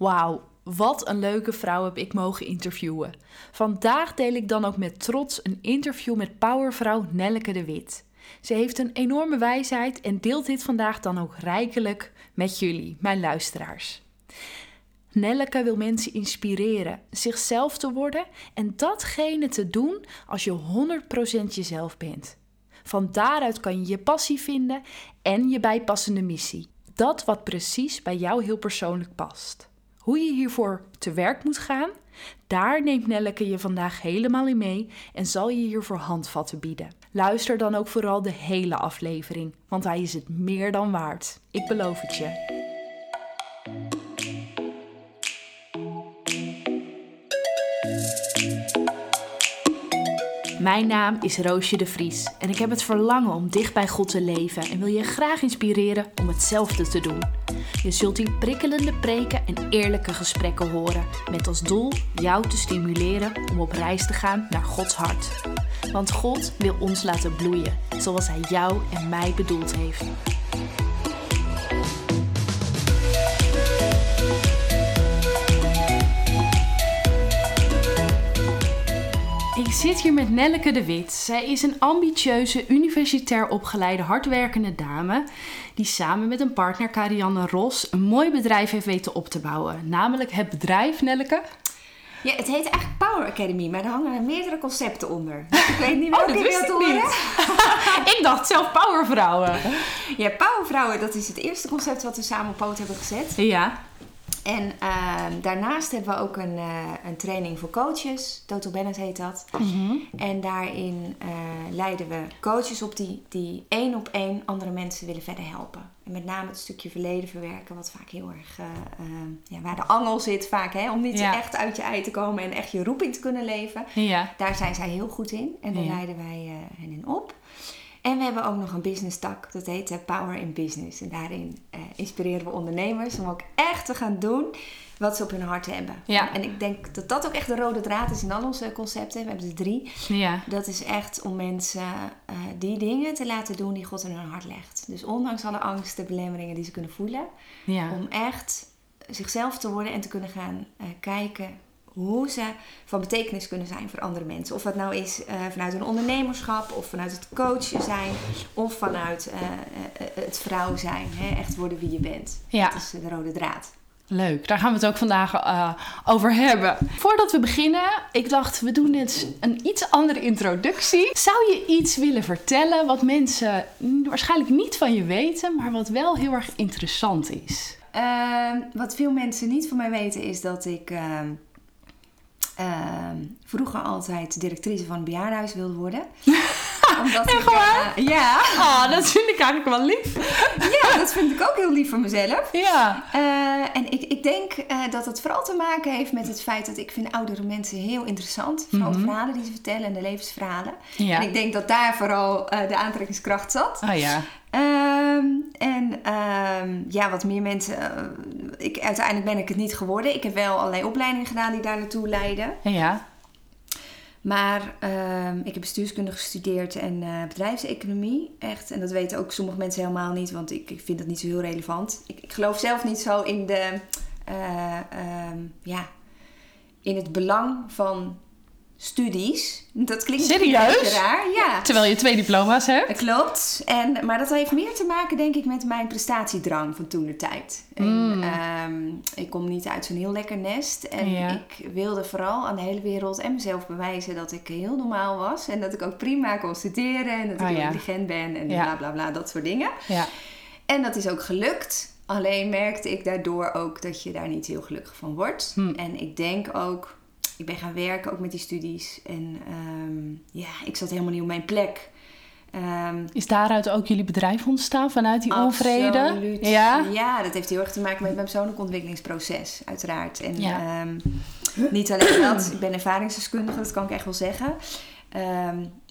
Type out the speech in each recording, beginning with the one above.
Wauw, wat een leuke vrouw heb ik mogen interviewen. Vandaag deel ik dan ook met trots een interview met powervrouw Nelleke de Wit. Ze heeft een enorme wijsheid en deelt dit vandaag dan ook rijkelijk met jullie, mijn luisteraars. Nelleke wil mensen inspireren zichzelf te worden en datgene te doen als je 100% jezelf bent. Van daaruit kan je je passie vinden en je bijpassende missie. Dat wat precies bij jou heel persoonlijk past. Hoe je hiervoor te werk moet gaan, daar neemt Nelleke je vandaag helemaal in mee en zal je hiervoor handvatten bieden. Luister dan ook vooral de hele aflevering, want hij is het meer dan waard. Ik beloof het je. Mijn naam is Roosje de Vries en ik heb het verlangen om dicht bij God te leven en wil je graag inspireren om hetzelfde te doen. Je zult hier prikkelende preken en eerlijke gesprekken horen, met als doel jou te stimuleren om op reis te gaan naar Gods hart. Want God wil ons laten bloeien, zoals Hij jou en mij bedoeld heeft. Ik zit hier met Nelleke de Wit. Zij is een ambitieuze, universitair opgeleide, hardwerkende dame die samen met een partner, Karianne Ros, een mooi bedrijf heeft weten op te bouwen. Namelijk het bedrijf, Nelleke. Ja, het heet eigenlijk Power Academy, maar er hangen meerdere concepten onder. ik weet niet Oh, welke dat je wist ik niet. ik dacht zelf powervrouwen. Ja, Powervrouwen, dat is het eerste concept wat we samen op poot hebben gezet. Ja. En ehm, daarnaast hebben we ook een, eh, een training voor coaches. Total Bennett heet dat. En daarin eh, leiden we coaches op die, die één op één andere mensen willen verder helpen. En met name het stukje verleden verwerken, wat vaak heel erg, eh, eh, ja, waar de angel zit vaak, hè, om niet Ja. echt uit je ei te komen en echt je roeping te kunnen leven. Ja. Daar zijn zij heel goed in en daar leiden wij hen in op. En we hebben ook nog een business tak, dat heet eh, Power in Business. En daarin eh, inspireren we ondernemers om ook echt te gaan doen wat ze op hun hart hebben. Ja. En ik denk dat dat ook echt de rode draad is in al onze concepten. We hebben er drie. Ja. Dat is echt om mensen eh, die dingen te laten doen die God in hun hart legt. Dus ondanks alle angsten, belemmeringen die ze kunnen voelen. Ja. Om echt zichzelf te worden en te kunnen gaan kijken hoe ze van betekenis kunnen zijn voor andere mensen. Of dat nou is eh, vanuit een ondernemerschap, of vanuit het coachen zijn, of vanuit eh, eh, het vrouw zijn. Hè? Echt worden wie je bent. Ja. Dat is de rode draad. Leuk, daar gaan we het ook vandaag over hebben. Voordat we beginnen, ik dacht we doen eens een iets andere introductie. Zou je iets willen vertellen wat mensen waarschijnlijk niet van je weten, maar wat wel heel erg interessant is? Ehm, wat veel mensen niet van mij weten is dat ik ehm, ehm, vroeger altijd directrice van een bejaardenhuis wilde worden. Omdat ik, eh, ja, Ah, dat vind ik eigenlijk wel lief. ja, dat vind ik ook heel lief van mezelf. Ja. Eh, en ik, ik denk eh, dat het vooral te maken heeft met het feit dat ik vind oudere mensen heel interessant. Vooral de verhalen die ze vertellen en de levensverhalen. Ja. En ik denk dat daar vooral de aantrekkingskracht zat. Oh ja. Ehm, en ehm, ja, wat meer mensen. ik, uiteindelijk ben ik het niet geworden. Ik heb wel allerlei opleidingen gedaan die daar naartoe leiden. Ja. Maar ehm, ik heb bestuurskunde gestudeerd en eh, bedrijfseconomie. Echt. En dat weten ook sommige mensen helemaal niet, want ik, ik vind dat niet zo heel relevant. Ik, ik geloof zelf niet zo in de. eh, ehm, ja, in het belang van studies. Dat klinkt Serieus? raar. Ja. Terwijl je twee diploma's hebt. Dat klopt. En, maar dat heeft meer te maken, denk ik, met mijn prestatiedrang van toen de tijd. En, Mm. ehm, ik kom niet uit zo'n heel lekker nest. En Ja. ik wilde vooral aan de hele wereld en mezelf bewijzen dat ik heel normaal was. En dat ik ook prima kon studeren. En dat ik Oh, ja. intelligent ben. En Ja. bla bla bla, dat soort dingen. Ja. En dat is ook gelukt. Alleen merkte ik daardoor ook dat je daar niet heel gelukkig van wordt. Hm. En ik denk ook, ik ben gaan werken ook met die studies. En ehm, ja, ik zat helemaal niet op mijn plek. Ehm, Is daaruit ook jullie bedrijf ontstaan vanuit die onvrede? Absoluut. Ja. ja, dat heeft heel erg te maken met mijn persoonlijk ontwikkelingsproces, uiteraard. En Ja. ehm, niet alleen dat, ik ben ervaringsdeskundige, dat kan ik echt wel zeggen.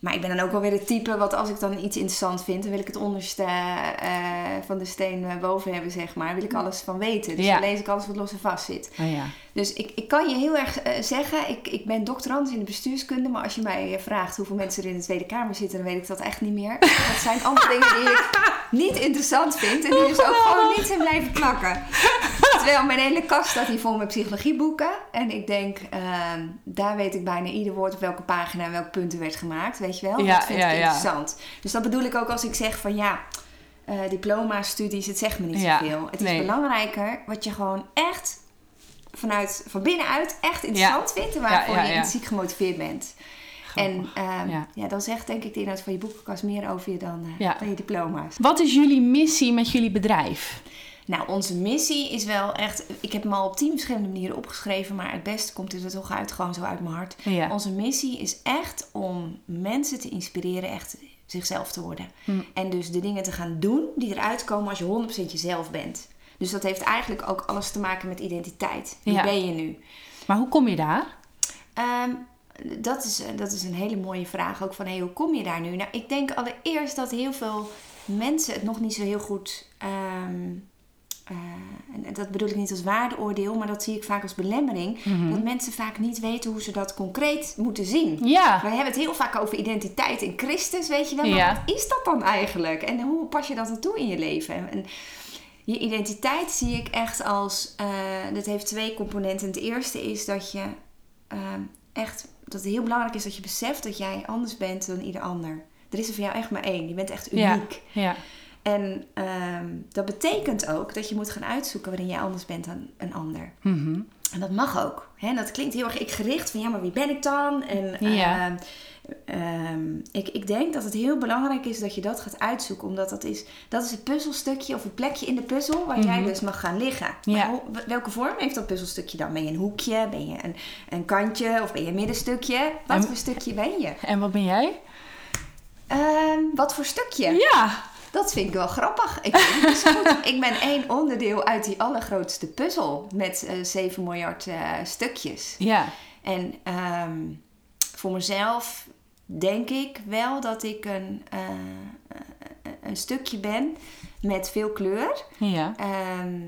Maar ik ben dan ook wel weer het type wat als ik dan iets interessant vind, dan wil ik het onderste eh, van de steen eh, boven hebben, zeg maar. Wil ik alles van weten. Dus Ja. dan lees ik alles wat los en vast zit. Oh ja. Dus ik, ik kan je heel erg eh, zeggen, ik, ik ben doctorand in de bestuurskunde, maar als je mij vraagt hoeveel mensen er in de Tweede Kamer zitten, dan weet ik dat echt niet meer. Dat zijn allemaal dingen die ik niet interessant vind en die dus ook gewoon niet zijn blijven plakken. Terwijl mijn hele kast staat hier vol met psychologieboeken. En ik denk, ehm, daar weet ik bijna ieder woord op welke pagina en welke punten werd gemaakt. Weet je wel? Ja, dat vind ja, ik ja. interessant. Dus dat bedoel ik ook als ik zeg van ja, eh, diploma, studies, het zegt me niet zoveel. Het is belangrijker wat je gewoon echt vanuit, van binnenuit echt interessant vindt. En waarvoor je intrinsiek gemotiveerd bent. En ehm, Ja. dan zegt denk ik de inhoud van je boekenkast meer over je dan, eh, dan je diploma's. Wat is jullie missie met jullie bedrijf? Nou, onze missie is wel echt... Ik heb hem al op tien verschillende manieren opgeschreven... maar het beste komt er toch uit, gewoon zo uit mijn hart. Ja. Onze missie is echt om mensen te inspireren echt zichzelf te worden. Hm. En dus de dingen te gaan doen die eruit komen als je 100% jezelf bent. Dus dat heeft eigenlijk ook alles te maken met identiteit. Wie Ja. ben je nu? Maar hoe kom je daar? Ehm, dat, is, dat is een hele mooie vraag ook van hey, hoe kom je daar nu? Nou, ik denk allereerst dat heel veel mensen het nog niet zo heel goed. ehm, eh, en dat bedoel ik niet als waardeoordeel, maar dat zie ik vaak als belemmering. Mhm. Dat mensen vaak niet weten hoe ze dat concreet moeten zien. Ja. Wij hebben het heel vaak over identiteit in Christus, weet je wel. Maar Ja. wat is dat dan eigenlijk? En hoe pas je dat dan toe in je leven? En je identiteit zie ik echt als... eh dat heeft twee componenten. Het eerste is dat je ehm, echt... Dat het heel belangrijk is dat je beseft dat jij anders bent dan ieder ander. Er is er voor jou echt maar één. Je bent echt Ja. uniek. Ja. En ehm, dat betekent ook dat je moet gaan uitzoeken waarin jij anders bent dan een ander. Mhm. En dat mag ook. Hè? Dat klinkt heel erg ik-gericht van ja, maar wie ben ik dan? En Ja. ehm, ehm, ik, ik denk dat het heel belangrijk is dat je dat gaat uitzoeken. Omdat dat is, dat is het puzzelstukje of het plekje in de puzzel waar jij Mhm. dus mag gaan liggen. Ja. Hoe- welke vorm heeft dat puzzelstukje dan? Ben je een hoekje? Ben je een, een kantje? Of ben je een middenstukje? Wat En- voor stukje ben je? En wat ben jij? Wat voor stukje? Ja. Dat vind ik wel grappig. Ik, vind het goed. ik ben één onderdeel uit die allergrootste puzzel met eh 7 miljard eh, stukjes. Ja. En ehm, voor mezelf denk ik wel dat ik een, eh, eh, een stukje ben met veel kleur. Ja. Ehm,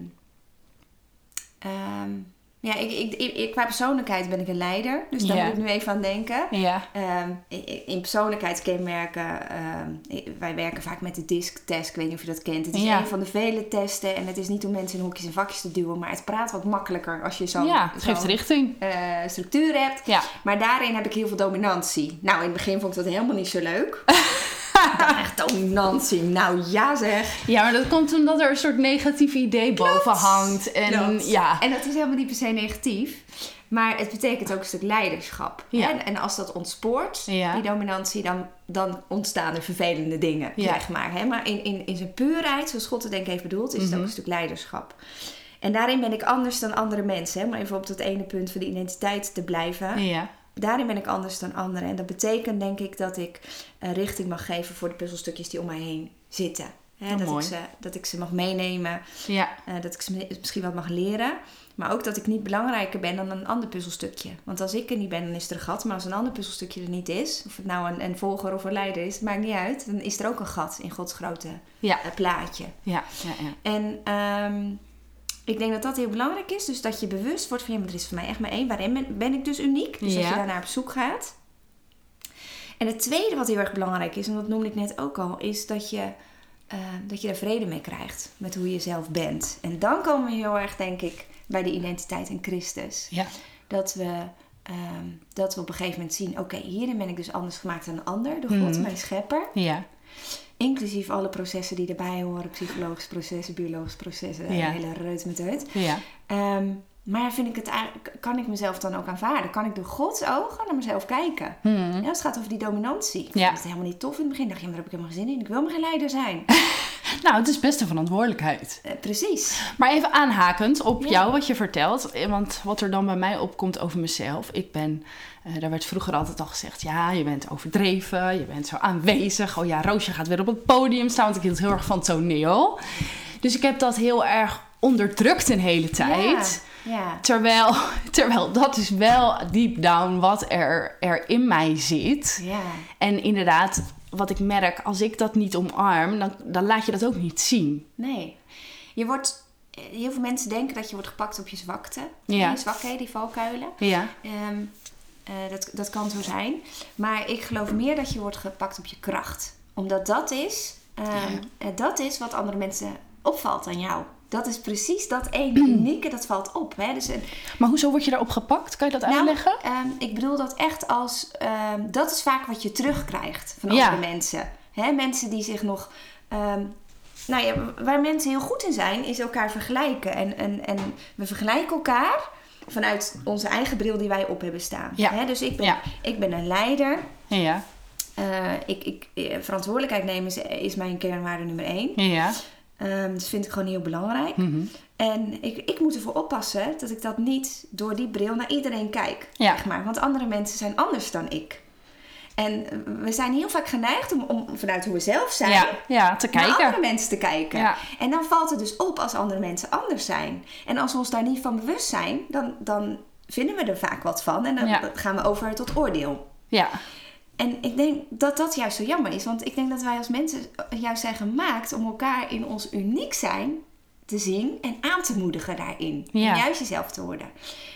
ja, ik, ik, ik, qua persoonlijkheid ben ik een leider. Dus daar moet ik nu even aan denken. Ja. Ehm, in in persoonlijkheidskenmerken, ehm, wij werken vaak met de DISC-test. Ik weet niet of je dat kent. Het is een van de vele testen. En het is niet om mensen in hokjes en vakjes te duwen. Maar het praat wat makkelijker als je zo'n ja, het geeft richting. eh, structuur hebt. Ja. Maar daarin heb ik heel veel dominantie. Nou, in het begin vond ik dat helemaal niet zo leuk. Echt dominantie. Nou ja zeg. Ja, maar dat komt omdat er een soort negatief idee boven hangt. En Klopt. ja. En dat is helemaal niet per se negatief. Maar het betekent ook een stuk leiderschap. Ja. hè? En als dat ontspoort, Ja. die dominantie, dan, dan ontstaan er vervelende dingen, Ja. zeg maar. Hè? Maar in, in, in zijn puurheid, zoals God het denk ik heeft bedoeld, is het Mhm. ook een stuk leiderschap. En daarin ben ik anders dan andere mensen. Hè? Maar even op dat ene punt van de identiteit te blijven. Ja. Daarin ben ik anders dan anderen. En dat betekent denk ik dat ik eh, richting mag geven voor de puzzelstukjes die om mij heen zitten. Hè, Oh, dat, mooi. ik ze, dat ik ze mag meenemen. Ja. Eh, dat ik ze mi- misschien wat mag leren. Maar ook dat ik niet belangrijker ben dan een ander puzzelstukje. Want als ik er niet ben, dan is er een gat. Maar als een ander puzzelstukje er niet is, of het nou een, een volger of een leider is, maakt niet uit. Dan is er ook een gat in Gods grote Ja. eh, plaatje. Ja. Ja. ja. En ehm, ik denk dat dat heel belangrijk is. Dus dat je bewust wordt van, ja, maar er is voor mij echt maar één. Waarin ben, ben ik dus uniek? Dus dat Ja. je daarnaar op zoek gaat. En het tweede wat heel erg belangrijk is, en dat noemde ik net ook al, is dat je, eh, dat je er vrede mee krijgt met hoe je zelf bent. En dan komen we heel erg, denk ik, bij de identiteit in Christus. Ja. Dat we, ehm, dat we op een gegeven moment zien, oké, hierin ben ik dus anders gemaakt dan een ander, door God, Mhm. mijn schepper. Ja. Inclusief alle processen die erbij horen, psychologische processen, biologische processen, Ja. een hele reut met uit. Ja. Ehm, maar vind ik het eigenlijk, kan ik mezelf dan ook aanvaarden? Kan ik door Gods ogen naar mezelf kijken? Mhm. Ja, het gaat over die dominantie. Ik Ja. vond het helemaal niet tof in het begin. Ik dacht, ja, maar daar heb ik helemaal geen zin in. Ik wil maar geen leider zijn. Nou, het is best een verantwoordelijkheid. Eh, precies. Maar even aanhakend op Ja. jou wat je vertelt. eh, Want wat er dan bij mij opkomt over mezelf. Ik ben, eh, daar werd vroeger altijd al gezegd. Ja, je bent overdreven. Je bent zo aanwezig. Oh ja, Roosje gaat weer op het podium staan. Want ik hield heel erg van toneel. Dus ik heb dat heel erg onderdrukt een hele tijd. Ja. ja. Terwijl, terwijl dat is wel deep down wat er, er in mij zit. Ja. En inderdaad, wat ik merk, als ik dat niet omarm, dan, dan laat je dat ook niet zien. Nee. Je wordt... Heel veel mensen denken dat je wordt gepakt op je zwakte. Ja. Je zwakheden, die valkuilen. Ja, Ehm, eh, dat, dat kan zo zijn. Maar ik geloof meer dat je wordt gepakt op je kracht. Omdat dat is, Ja. eh, dat is wat andere mensen opvalt aan jou. Dat is precies dat ene unieke, dat valt op. Hè? Dus, een- Maar hoezo word je daarop gepakt? Kan je dat nou, uitleggen? ehm, ik bedoel dat echt als... ehm, dat is vaak wat je terugkrijgt van Ja. andere mensen. Hè? Mensen die zich nog... ehm, nou ja, waar mensen heel goed in zijn, is elkaar vergelijken. En, en, en we vergelijken elkaar vanuit onze eigen bril die wij op hebben staan. Ja. Hè? Dus ik ben, Ja. ik ben een leider. Ja, Eh, ik, ik, eh, verantwoordelijkheid nemen is, is mijn kernwaarde nummer één. ja. Ehm, dat vind ik gewoon heel belangrijk. Mhm. En ik, ik moet ervoor oppassen dat ik dat niet door die bril naar iedereen kijk. Ja. Zeg maar. Want andere mensen zijn anders dan ik. En we zijn heel vaak geneigd om, om vanuit hoe we zelf zijn Ja, ja, te naar andere mensen te kijken. Ja. En dan valt het dus op als andere mensen anders zijn. En als we ons daar niet van bewust zijn, dan, dan vinden we er vaak wat van. En dan gaan we over tot oordeel. Ja, En ik denk dat dat juist zo jammer is. Want ik denk dat wij als mensen juist zijn gemaakt om elkaar in ons uniek zijn te zien en aan te moedigen daarin. Ja. En juist jezelf te worden.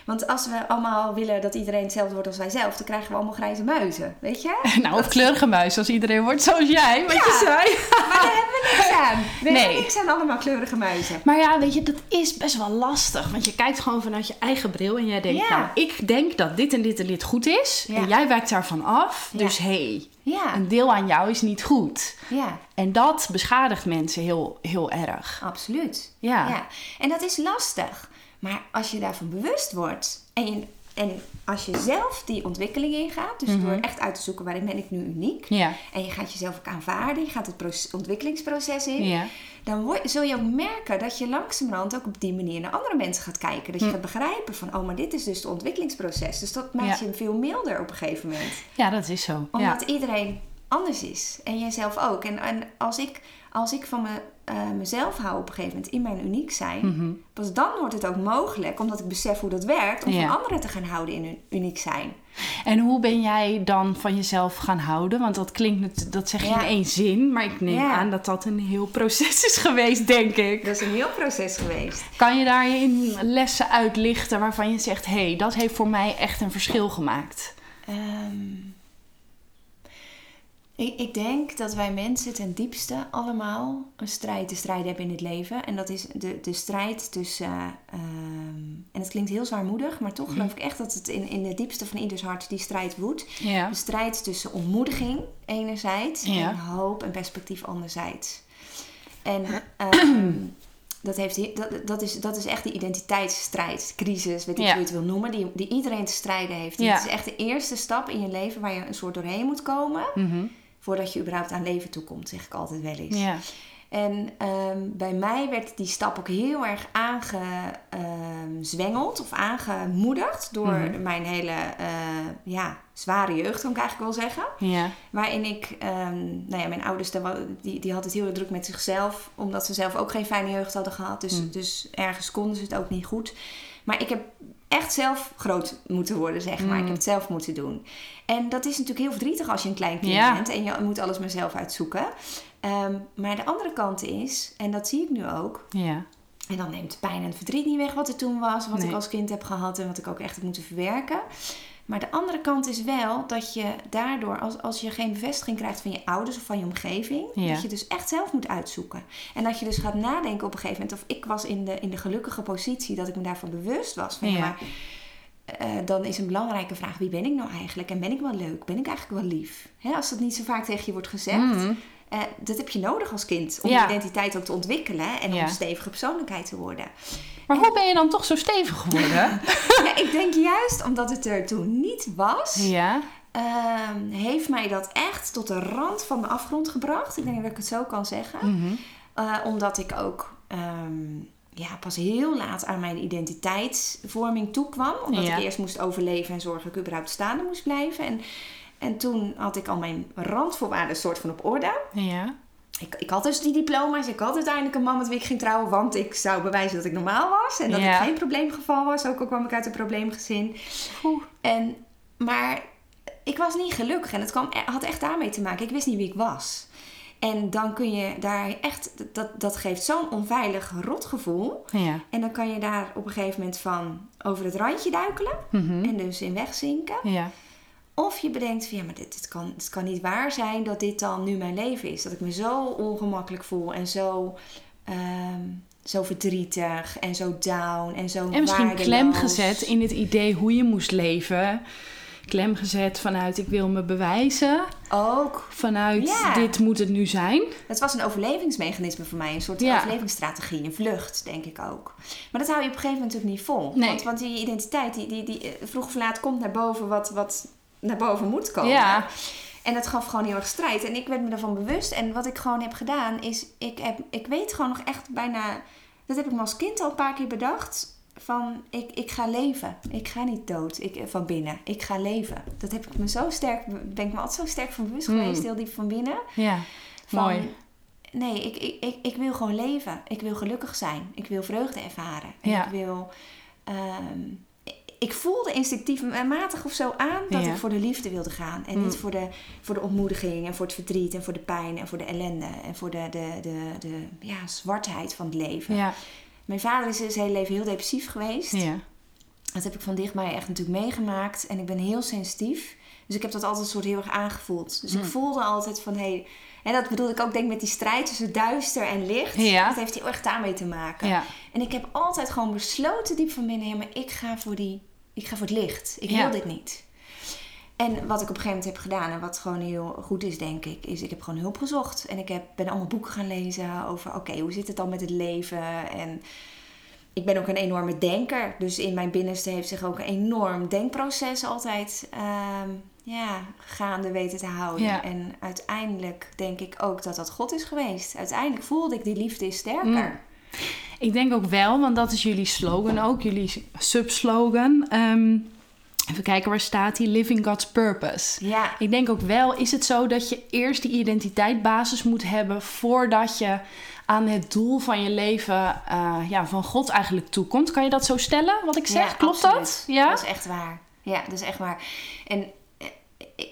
Want als we allemaal willen dat iedereen hetzelfde wordt als wij zelf, dan krijgen we allemaal grijze muizen. Weet je? nou, of kleurige muis als iedereen wordt zoals jij, wat Ja. je zei. Maar daar hebben we niks aan. We Nee. hebben niks aan allemaal kleurige muizen. Maar ja, weet je, dat is best wel lastig. Want je kijkt gewoon vanuit je eigen bril en jij denkt, Ja. nou, ik denk dat dit en dit en dit goed is. En jij wijkt daarvan af. Dus hé, hey, Ja, een deel aan jou is niet goed. ja, En dat beschadigt mensen heel, heel erg. absoluut. Ja. Ja, en dat is lastig. Maar als je daarvan bewust wordt en, je, en als je zelf die ontwikkeling ingaat, dus door echt uit te zoeken waarin ben ik nu uniek, Ja. en je gaat jezelf ook aanvaarden, je gaat het proces- ontwikkelingsproces in, Ja. dan word, zul je ook merken dat je langzamerhand ook op die manier naar andere mensen gaat kijken. Dat je gaat begrijpen van, oh, maar dit is dus het ontwikkelingsproces. Dus dat maakt Ja. je veel milder op een gegeven moment. ja, dat is zo. Omdat iedereen anders is. En jijzelf ook. En, en als, ik, als ik van me, eh, mezelf hou op een gegeven moment in mijn uniek zijn, Mhm. pas dan wordt het ook mogelijk, omdat ik besef hoe dat werkt, om Ja. van anderen te gaan houden in hun uniek zijn. En hoe ben jij dan van jezelf gaan houden? Want dat klinkt, dat zeg je Ja. in één zin. Maar ik neem Ja. aan dat dat een heel proces is geweest, denk ik. Dat is een heel proces geweest. Kan je daarin lessen uitlichten waarvan je zegt... hé, hey, dat heeft voor mij echt een verschil gemaakt? Ehm, ik, ik denk dat wij mensen ten diepste allemaal een strijd te strijden hebben in het leven. En dat is de, de strijd tussen. eh, ehm, en het klinkt heel zwaarmoedig, maar toch geloof ik echt dat het in, in het diepste van ieders hart die strijd woedt. Ja. De strijd tussen ontmoediging enerzijds Ja. en hoop en perspectief anderzijds. En ehm, dat, heeft, he- dat, dat, is, dat is echt die identiteitsstrijd, crisis, weet ik Ja. hoe je het wil noemen, die, die iedereen te strijden heeft. Het is echt de eerste stap in je leven waar je een soort doorheen moet komen Mhm. Voordat je überhaupt aan leven toekomt, zeg ik altijd wel eens. ja. En ehm, bij mij werd die stap ook heel erg aangezwengeld of aangemoedigd door Mhm. mijn hele eh, ja, zware jeugd, kan ik eigenlijk wel zeggen. Ja. Waarin ik, ehm, nou ja, mijn ouders, die, die hadden het heel druk met zichzelf, omdat ze zelf ook geen fijne jeugd hadden gehad. Dus, Mm. dus ergens konden ze het ook niet goed. Maar ik heb echt zelf groot moeten worden, zeg maar. Mm. Ik heb het zelf moeten doen. En dat is natuurlijk heel verdrietig als je een klein kind Ja. bent en je moet alles maar zelf uitzoeken. Ehm, maar de andere kant is, en dat zie ik nu ook, Ja. en dan neemt pijn en verdriet niet weg wat er toen was, wat Nee. ik als kind heb gehad en wat ik ook echt heb moeten verwerken. Maar de andere kant is wel dat je daardoor, als, als je geen bevestiging krijgt van je ouders of van je omgeving, Ja. dat je dus echt zelf moet uitzoeken. En dat je dus gaat nadenken op een gegeven moment, of ik was in de, in de gelukkige positie dat ik me daarvan bewust was. Van, ja. Ja. maar, eh, dan is een belangrijke vraag, wie ben ik nou eigenlijk? En ben ik wel leuk? Ben ik eigenlijk wel lief? Hè, als dat niet zo vaak tegen je wordt gezegd, eh, dat heb je nodig als kind. Om Ja. je identiteit ook te ontwikkelen en om een stevige persoonlijkheid te worden. Maar hoe ben je dan toch zo stevig geworden? ja, ik denk juist omdat het er toen niet was, ja. ehm, heeft mij dat echt tot de rand van de afgrond gebracht. Ik denk dat ik het zo kan zeggen. Mhm. Eh, omdat ik ook ehm, ja, pas heel laat aan mijn identiteitsvorming toekwam. Omdat Ja. ik eerst moest overleven en zorgen dat ik überhaupt staande moest blijven. En, en toen had ik al mijn randvoorwaarden soort van op orde. Ja. Ik, ik had dus die diploma's. Ik had uiteindelijk een man met wie ik ging trouwen. Want ik zou bewijzen dat ik normaal was. En dat Ja. ik geen probleemgeval was. Ook al kwam ik uit een probleemgezin. Oeh. En, maar ik was niet gelukkig. En het kwam, e- had echt daarmee te maken. Ik wist niet wie ik was. En dan kun je daar echt... Dat, dat geeft zo'n onveilig rotgevoel. Ja. En dan kan je daar op een gegeven moment van over het randje duikelen. Mhm. En dus in wegzinken. Ja. Of je bedenkt van ja, maar dit, dit, kan, dit kan niet waar zijn dat dit dan nu mijn leven is. Dat ik me zo ongemakkelijk voel en zo, ehm, zo verdrietig en zo down en zo En misschien waardeloos. klem gezet in het idee hoe je moest leven. Klem gezet vanuit ik wil me bewijzen. Ook. Vanuit Ja. dit moet het nu zijn. Het was een overlevingsmechanisme voor mij. Een soort Ja. overlevingsstrategie. Een vlucht, denk ik ook. Maar dat hou je op een gegeven moment natuurlijk niet vol. Nee. Want, want die identiteit, die, die, die eh, vroeg of laat komt naar boven wat, wat naar boven moet komen. Ja. En dat gaf gewoon heel erg strijd. En ik werd me daarvan bewust. En wat ik gewoon heb gedaan is... Ik, heb, ik weet gewoon nog echt bijna... Dat heb ik me als kind al een paar keer bedacht. Van, ik, ik ga leven. Ik ga niet dood. Ik, eh, van binnen. Ik ga leven. Dat heb ik me zo sterk... Ben ik me altijd zo sterk van bewust Hmm. geweest. Heel diep van binnen. Ja, Van, mooi. Nee, ik, ik, ik, ik wil gewoon leven. Ik wil gelukkig zijn. Ik wil vreugde ervaren. En Ja. Ik wil... ehm, ik voelde instinctief en matig of zo aan dat Ja. ik voor de liefde wilde gaan. En Mm. niet voor de, voor de ontmoediging en voor het verdriet en voor de pijn en voor de ellende. En voor de, de, de, de ja, zwartheid van het leven. Ja, Mijn vader is zijn hele leven heel depressief geweest. ja. Dat heb ik van dichtbij echt natuurlijk meegemaakt. En ik ben heel sensitief. Dus ik heb dat altijd soort heel erg aangevoeld. Dus ik Mm. voelde altijd van... Hey, en dat bedoelde ik ook denk met die strijd tussen duister en licht. Ja. Dat heeft heel erg daarmee te maken. ja. En ik heb altijd gewoon besloten diep van binnen... Ja, maar ik ga voor, die, ik ga voor het licht. Ik Ja. wil dit niet. En wat ik op een gegeven moment heb gedaan... en wat gewoon heel goed is, denk ik... is ik heb gewoon hulp gezocht. En ik heb, ben allemaal boeken gaan lezen over... oké, hoe zit het dan met het leven? En ik ben ook een enorme denker. Dus in mijn binnenste heeft zich ook een enorm denkproces altijd ehm, ja, gaande weten te houden. Ja. En uiteindelijk denk ik ook dat dat God is geweest. Uiteindelijk voelde ik die liefde is sterker. Mm. Ik denk ook wel, want dat is jullie slogan ook, jullie subslogan. Ehm even kijken, waar staat die? Living God's Purpose. Ja, Ik denk ook wel, is het zo dat je eerst die identiteitbasis moet hebben voordat je aan het doel van je leven eh, ja, van God eigenlijk toekomt? Kan je dat zo stellen, wat ik zeg? Ja, Klopt absoluut. dat? Ja? Dat is echt waar. Ja, dat is echt waar. En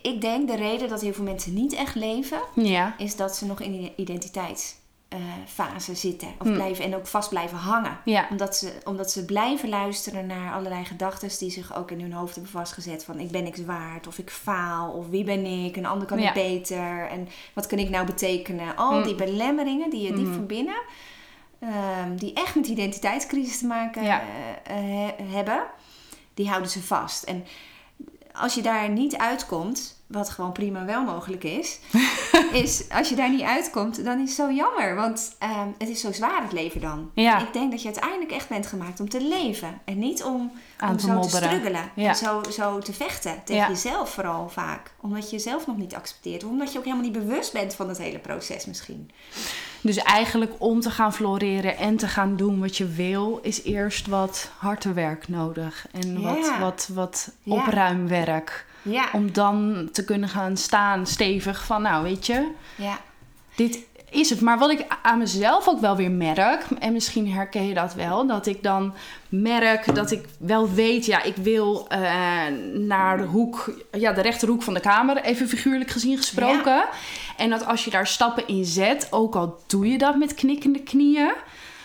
ik denk de reden dat heel veel mensen niet echt leven... Ja. is dat ze nog in die identiteitsfase zitten. Of Hmm. blijven en ook vast blijven hangen. Ja. Omdat ze, omdat ze blijven luisteren naar allerlei gedachten die zich ook in hun hoofd hebben vastgezet. Van ik ben niks waard, of ik faal, of wie ben ik, een ander kan Ja. het beter. En wat kan ik nou betekenen? Al Hmm. die belemmeringen die je diep Mhm. van binnen, ehm, die echt met identiteitscrisis te maken eh, eh, he- hebben, die houden ze vast. En als je daar niet uitkomt, wat gewoon prima wel mogelijk is, is als je daar niet uitkomt, dan is het zo jammer. Want ehm, het is zo zwaar het leven dan. Ja. Ik denk dat je uiteindelijk echt bent gemaakt om te leven. En niet om, Aan om te zo te struggelen. Ja. En zo, zo te vechten. Tegen Ja. jezelf vooral vaak. Omdat je jezelf nog niet accepteert. Of omdat je ook helemaal niet bewust bent van het hele proces misschien. Dus eigenlijk om te gaan floreren en te gaan doen wat je wil, is eerst wat harde werk nodig. En wat, Ja. wat, wat Ja. opruimwerk. Ja, Om dan te kunnen gaan staan stevig van, nou weet je, ja, dit is het. Maar wat ik aan mezelf ook wel weer merk, en misschien herken je dat wel, dat ik dan merk dat ik wel weet, ja, ik wil eh, naar de hoek, ja, de rechterhoek van de kamer, even figuurlijk gezien gesproken. En dat als je daar stappen in zet, ook al doe je dat met knikkende knieën.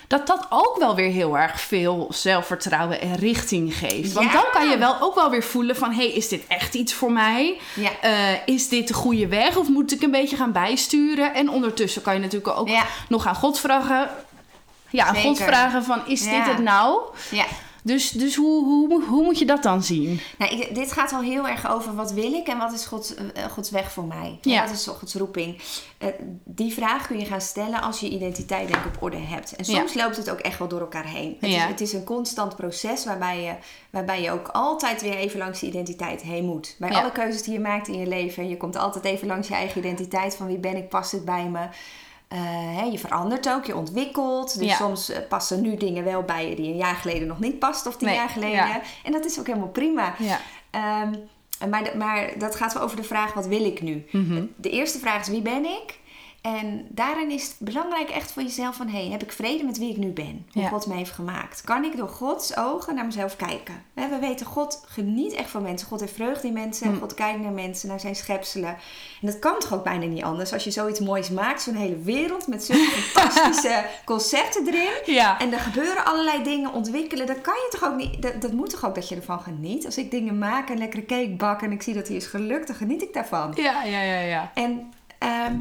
Dat dat ook wel weer heel erg veel zelfvertrouwen en richting geeft. Want Ja. dan kan je wel ook wel weer voelen van... hé, hey, is dit echt iets voor mij? ja. Eh, is dit de goede weg of moet ik een beetje gaan bijsturen? En ondertussen kan je natuurlijk ook Ja. nog aan God vragen. Ja, aan God vragen van is dit het nou? ja. Dus, dus hoe, hoe, hoe moet je dat dan zien? Nou, ik- dit gaat al heel erg over wat wil ik en wat is Gods, eh, Gods weg voor mij. Ja. Wat is Gods roeping? Eh, die vraag kun je gaan stellen als je identiteit denk ik op orde hebt. En soms loopt het ook echt wel door elkaar heen. Het, Ja. is, het is een constant proces waarbij je, waarbij je ook altijd weer even langs die identiteit heen moet. Bij alle keuzes die je maakt in je leven. Je komt altijd even langs je eigen identiteit. Van wie ben ik, past het bij me? Eh, hè, je verandert ook, je ontwikkelt. Dus Ja. soms eh, passen nu dingen wel bij je die een jaar geleden nog niet past of tien Nee, jaar geleden. ja. En dat is ook helemaal prima. Ja. Ehm, maar, maar dat gaat wel over de vraag: wat wil ik nu? Mhm. De eerste vraag is: wie ben ik? En daarin is het belangrijk echt voor jezelf van... Hey, heb ik vrede met wie ik nu ben? Hoe Ja. God me heeft gemaakt? Kan ik door Gods ogen naar mezelf kijken? We weten, God geniet echt van mensen. God heeft vreugde in mensen. Mm. God kijkt naar mensen, naar zijn schepselen. En dat kan toch ook bijna niet anders? Als je zoiets moois maakt, zo'n hele wereld... met zulke fantastische concepten erin... Ja. En er gebeuren allerlei dingen ontwikkelen. Dan kan je toch ook niet. Dat, dat moet toch ook dat je ervan geniet. Als ik dingen maak en lekkere cake bak en ik zie dat die is gelukt, dan geniet ik daarvan. Ja, ja, ja, ja. En ehm,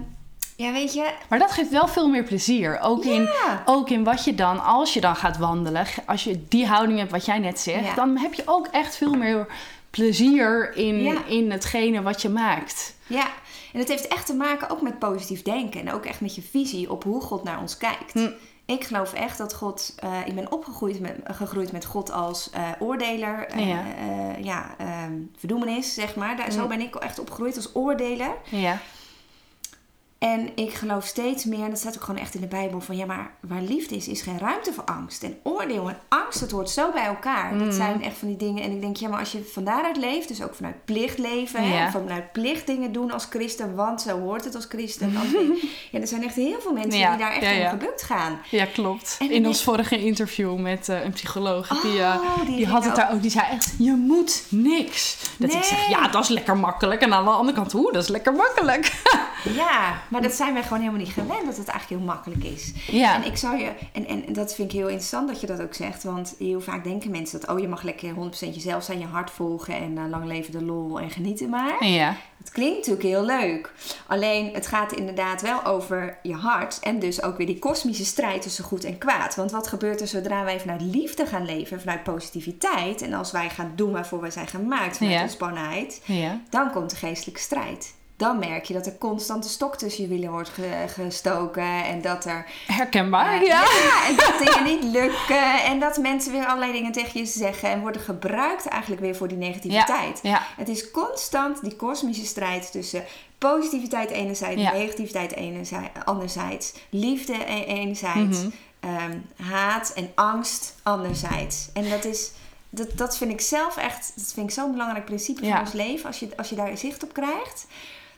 Ja, weet je. Maar dat geeft wel veel meer plezier. Ook, in, ook in wat je dan, als je dan gaat wandelen, als je die houding hebt wat jij net zegt, Ja. dan heb je ook echt veel meer plezier in, Ja. in hetgene wat je maakt. Ja, en het heeft echt te maken ook met positief denken. En ook echt met je visie op hoe God naar ons kijkt. Hm. Ik geloof echt dat God... eh, ik ben opgegroeid met, gegroeid met God als eh, oordeler. eh, Ja. ja ehm, verdoemenis, zeg maar. Daar, Zo Hm. ben ik echt opgegroeid als oordeler. Ja. En ik geloof steeds meer, en dat staat ook gewoon echt in de Bijbel, van ja, maar waar liefde is, is geen ruimte voor angst. En oordeel en angst, dat hoort zo bij elkaar. Mm. Dat zijn echt van die dingen. En ik denk, ja, maar als je van daaruit leeft, dus ook vanuit plicht leven, Ja. hè, vanuit plicht dingen doen als christen, want zo hoort het als christen. Ja, er zijn echt heel veel mensen Ja, die daar echt ja, in ja. gebukt gaan. Ja, klopt. En In ons vorige interview met eh, een psycholoog, die, eh, Oh, die, ging had het ook- daar ook, die zei echt, je moet niks. Dat ik zeg, ja, dat is lekker makkelijk. En aan de andere kant, hoe, dat is lekker makkelijk. Ja, maar dat zijn wij gewoon helemaal niet gewend, dat het eigenlijk heel makkelijk is. Ja. En ik zou je, en, en dat vind ik heel interessant dat je dat ook zegt, want heel vaak denken mensen dat, oh, je mag lekker 100% jezelf zijn, je hart volgen en eh, lang leven de lol en genieten maar. Ja. Het klinkt natuurlijk heel leuk. Alleen het gaat inderdaad wel over je hart. En dus ook weer die kosmische strijd tussen goed en kwaad. Want wat gebeurt er zodra wij vanuit liefde gaan leven, vanuit positiviteit. En als wij gaan doen waarvoor wij zijn gemaakt, vanuit Ja. ontspannenheid. Ja. Dan komt de geestelijke strijd. Dan merk je dat er constant een stok tussen je wielen wordt ge- gestoken. En dat er Herkenbaar, eh, ja. en dat dingen niet lukken. En dat mensen weer allerlei dingen tegen je zeggen. En worden gebruikt eigenlijk weer voor die negativiteit. Ja. Het is constant die kosmische strijd tussen positiviteit enerzijds, negativiteit enerzijds, anderzijds, liefde e- enerzijds, Mhm. ehm, haat en angst anderzijds. En dat is, dat, dat vind ik zelf echt, dat vind ik zo'n belangrijk principe van ons leven. Als je, als je daar zicht op krijgt,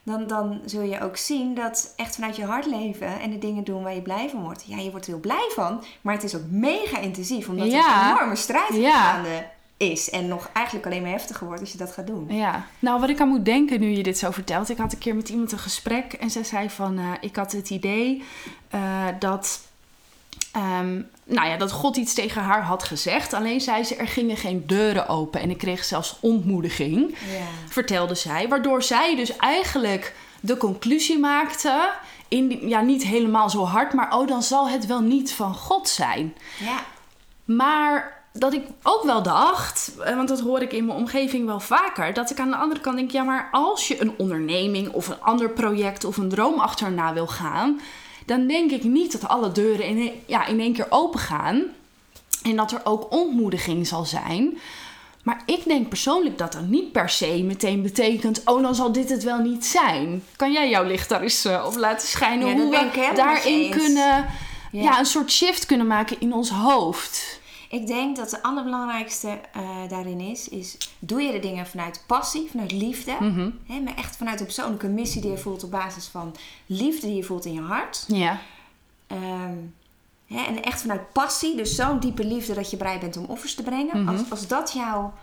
dan, dan zul je ook zien dat echt vanuit je hart leven en de dingen doen waar je blij van wordt. Ja, je wordt er heel blij van, maar het is ook mega intensief, omdat Ja. er een enorme strijd Ja. gaande is. En nog eigenlijk alleen maar heftiger wordt als je dat gaat doen. Ja, nou wat ik aan moet denken nu je dit zo vertelt. Ik had een keer met iemand een gesprek en zij zei van... eh, ik had het idee eh, dat, ehm, nou ja, dat God iets tegen haar had gezegd. Alleen zei ze, er gingen geen deuren open. En ik kreeg zelfs ontmoediging, Ja. vertelde zij. Waardoor zij dus eigenlijk de conclusie maakte... In ja, niet helemaal zo hard, maar oh, dan zal het wel niet van God zijn. Ja. Maar dat ik ook wel dacht, eh, want dat hoor ik in mijn omgeving wel vaker, dat ik aan de andere kant denk, ja, maar als je een onderneming of een ander project of een droom achterna wil gaan, dan denk ik niet dat alle deuren in, een- ja, in één keer open gaan en dat er ook ontmoediging zal zijn. Maar ik denk persoonlijk dat dat niet per se meteen betekent, oh, dan zal dit het wel niet zijn. Kan jij jouw licht daar eens eh, op laten schijnen? Ja, hoe we daarin kunnen, Ja. ja, een soort shift kunnen maken in ons hoofd. Ik denk dat de allerbelangrijkste eh, daarin is, is doe je de dingen vanuit passie, vanuit liefde. Mhm. Hè, maar echt vanuit een persoonlijke missie die je voelt op basis van liefde die je voelt in je hart. Ja. Ehm, hè, en echt vanuit passie, dus zo'n diepe liefde dat je bereid bent om offers te brengen. Mhm. als, als dat jouw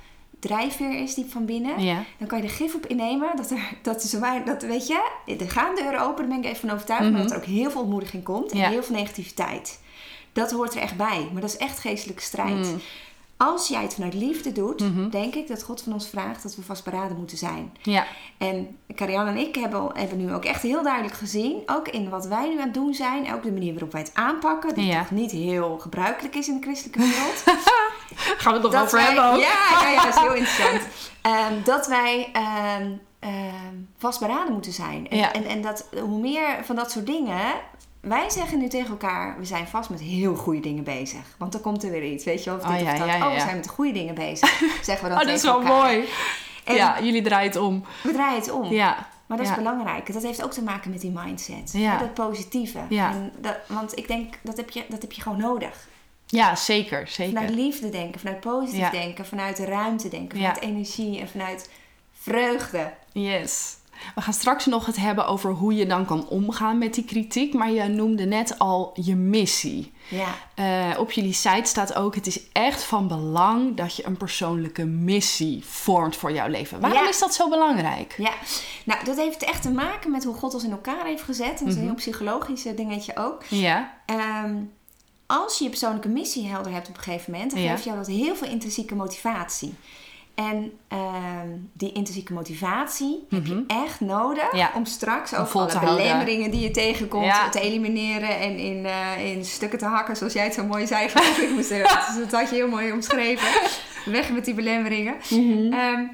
drijfveer is diep van binnen, Ja. dan kan je er gif op innemen. Dat er, dat is waar, dat weet je, er gaan deuren open, daar ben ik even van overtuigd. Mhm. Maar dat er ook heel veel ontmoediging komt en Ja. heel veel negativiteit. Dat hoort er echt bij, maar dat is echt geestelijke strijd. Mm. Als jij het vanuit liefde doet, Mhm. denk ik dat God van ons vraagt dat we vastberaden moeten zijn. Ja. En Karianne en ik hebben, hebben nu ook echt heel duidelijk gezien, ook in wat wij nu aan het doen zijn, ook de manier waarop wij het aanpakken, die Ja. toch niet heel gebruikelijk is in de christelijke wereld. Gaan we het nog over hebben ook? Ja, ja, ja, dat is heel interessant. Ehm, dat wij ehm, ehm, vastberaden moeten zijn. En, Ja. en, en dat hoe meer van dat soort dingen. Wij zeggen nu tegen elkaar, we zijn vast met heel goede dingen bezig. Want dan komt er weer iets, weet je wel. Of dit Oh, of ja, dat. ja, ja, Oh, we zijn met de goede dingen bezig. Zeggen we dan Oh, dat is wel elkaar. mooi. En ja, jullie draaien het om. we draaien het om. Ja. Maar dat is belangrijk. Dat heeft ook te maken met die mindset. Ja. Dat positieve. Ja. En dat, want ik denk, dat heb, je, dat heb je gewoon nodig. Ja, zeker. Vanuit Zeker. liefde denken, vanuit positief denken, vanuit ruimte denken, vanuit energie en vanuit vreugde. Yes. We gaan straks nog het hebben over hoe je dan kan omgaan met die kritiek. Maar je noemde net al je missie. Ja. Eh, op jullie site staat ook: het is echt van belang dat je een persoonlijke missie vormt voor jouw leven. Waarom Ja. is dat zo belangrijk? ja, nou dat heeft echt te maken met hoe God ons in elkaar heeft gezet. Dat is een Mhm. heel psychologisch eh, dingetje ook. Ja. Ehm, als je je persoonlijke missie helder hebt op een gegeven moment, dan Ja. geeft jou dat heel veel intrinsieke motivatie. En ehm, die intrinsieke motivatie heb Mhm. je echt nodig Ja. om straks ook alle belemmeringen die je tegenkomt Ja. te elimineren en in, eh, in stukken te hakken, zoals jij het zo mooi zei. geloof ik. Moest er, dat had je heel mooi omschreven. Weg met die belemmeringen. Ehm,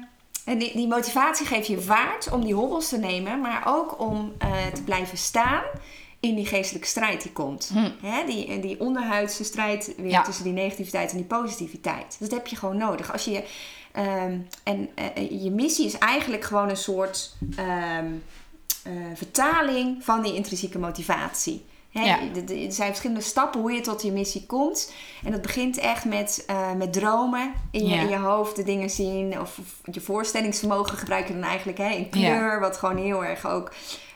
en die, die motivatie geeft je vaart om die hobbels te nemen, maar ook om eh, te blijven staan in die geestelijke strijd die komt. Hm. Hè, die, die onderhuidse strijd weer Ja. tussen die negativiteit en die positiviteit. Dat heb je gewoon nodig. Als je, ehm, en eh, je missie is eigenlijk gewoon een soort ehm, eh, vertaling van die intrinsieke motivatie. Ja. Er zijn verschillende stappen hoe je tot je missie komt. En dat begint echt met, eh, met dromen in je, Ja. in je hoofd, de dingen zien. Of, of je voorstellingsvermogen gebruiken dan eigenlijk hè, in kleur. Wat gewoon heel erg ook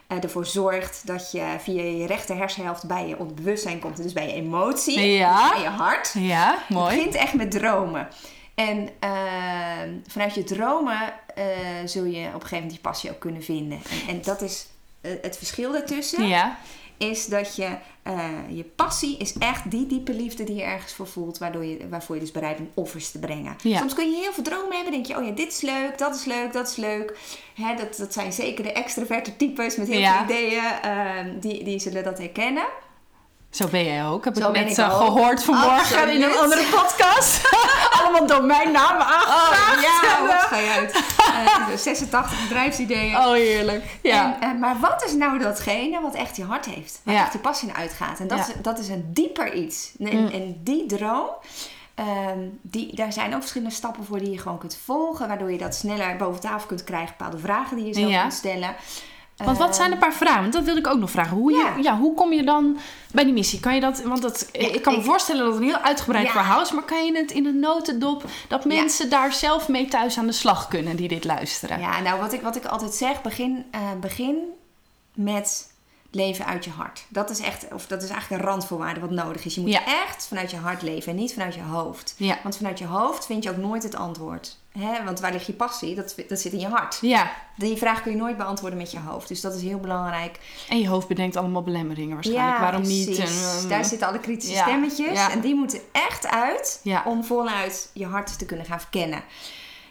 eh, ervoor zorgt dat je via je rechter hersenhelft bij je onderbewustzijn komt. Dus bij je emotie, Ja. dus bij je hart. Ja, Het mooi. begint echt met dromen. En ehm, vanuit je dromen eh, zul je op een gegeven moment die passie ook kunnen vinden. En, en dat is eh, het verschil daartussen. Ja, Is dat je, eh, je passie is echt die diepe liefde die je ergens voor voelt. Waardoor je, waarvoor je dus bereid bent offers te brengen. Ja. Soms kun je heel veel dromen hebben. denk je, oh ja, dit is leuk, dat is leuk, dat is leuk. Hè, dat, dat zijn zeker de extroverte types met heel Ja. veel ideeën. ehm, die, die zullen dat herkennen. Zo ben jij ook. Heb Zo ik ben net ik eh, ook. gehoord vanmorgen Absoluut. in een andere podcast. Allemaal domeinnamen aangevraagd. Oh ja, wat ga je uit? Eh, 86 bedrijfsideeën. Oh, heerlijk. Ja. En, eh, maar wat is nou datgene wat echt je hart heeft? Waar Ja. echt je passie naar uitgaat? En dat, Ja. is, dat is een dieper iets. En, Mm. en die droom, ehm, die, daar zijn ook verschillende stappen voor die je gewoon kunt volgen. Waardoor je dat sneller boven tafel kunt krijgen. Bepaalde vragen die je zelf Ja. kunt stellen. Want wat zijn een paar vragen? Want dat wilde ik ook nog vragen. Hoe, je, Ja. ja, hoe kom je dan bij die missie? Kan je dat, want dat, Ja, ik kan me voorstellen dat het een heel uitgebreid Ja. verhaal is, maar kan je het in een notendop dat mensen daar zelf mee thuis aan de slag kunnen die dit luisteren? Ja, nou wat ik, wat ik altijd zeg, begin, eh, begin met leven uit je hart. Dat is echt, of dat is eigenlijk een randvoorwaarde wat nodig is. Je moet Ja. echt vanuit je hart leven en niet vanuit je hoofd. Ja. Want vanuit je hoofd vind je ook nooit het antwoord. Hè? Want waar ligt je passie? Dat, dat zit in je hart. Ja, Die vraag kun je nooit beantwoorden met je hoofd. Dus dat is heel belangrijk. en je hoofd bedenkt allemaal belemmeringen waarschijnlijk. Waarom niet? En, Daar zitten alle kritische Ja, stemmetjes. ja. En die moeten echt uit om voluit je hart te kunnen gaan verkennen.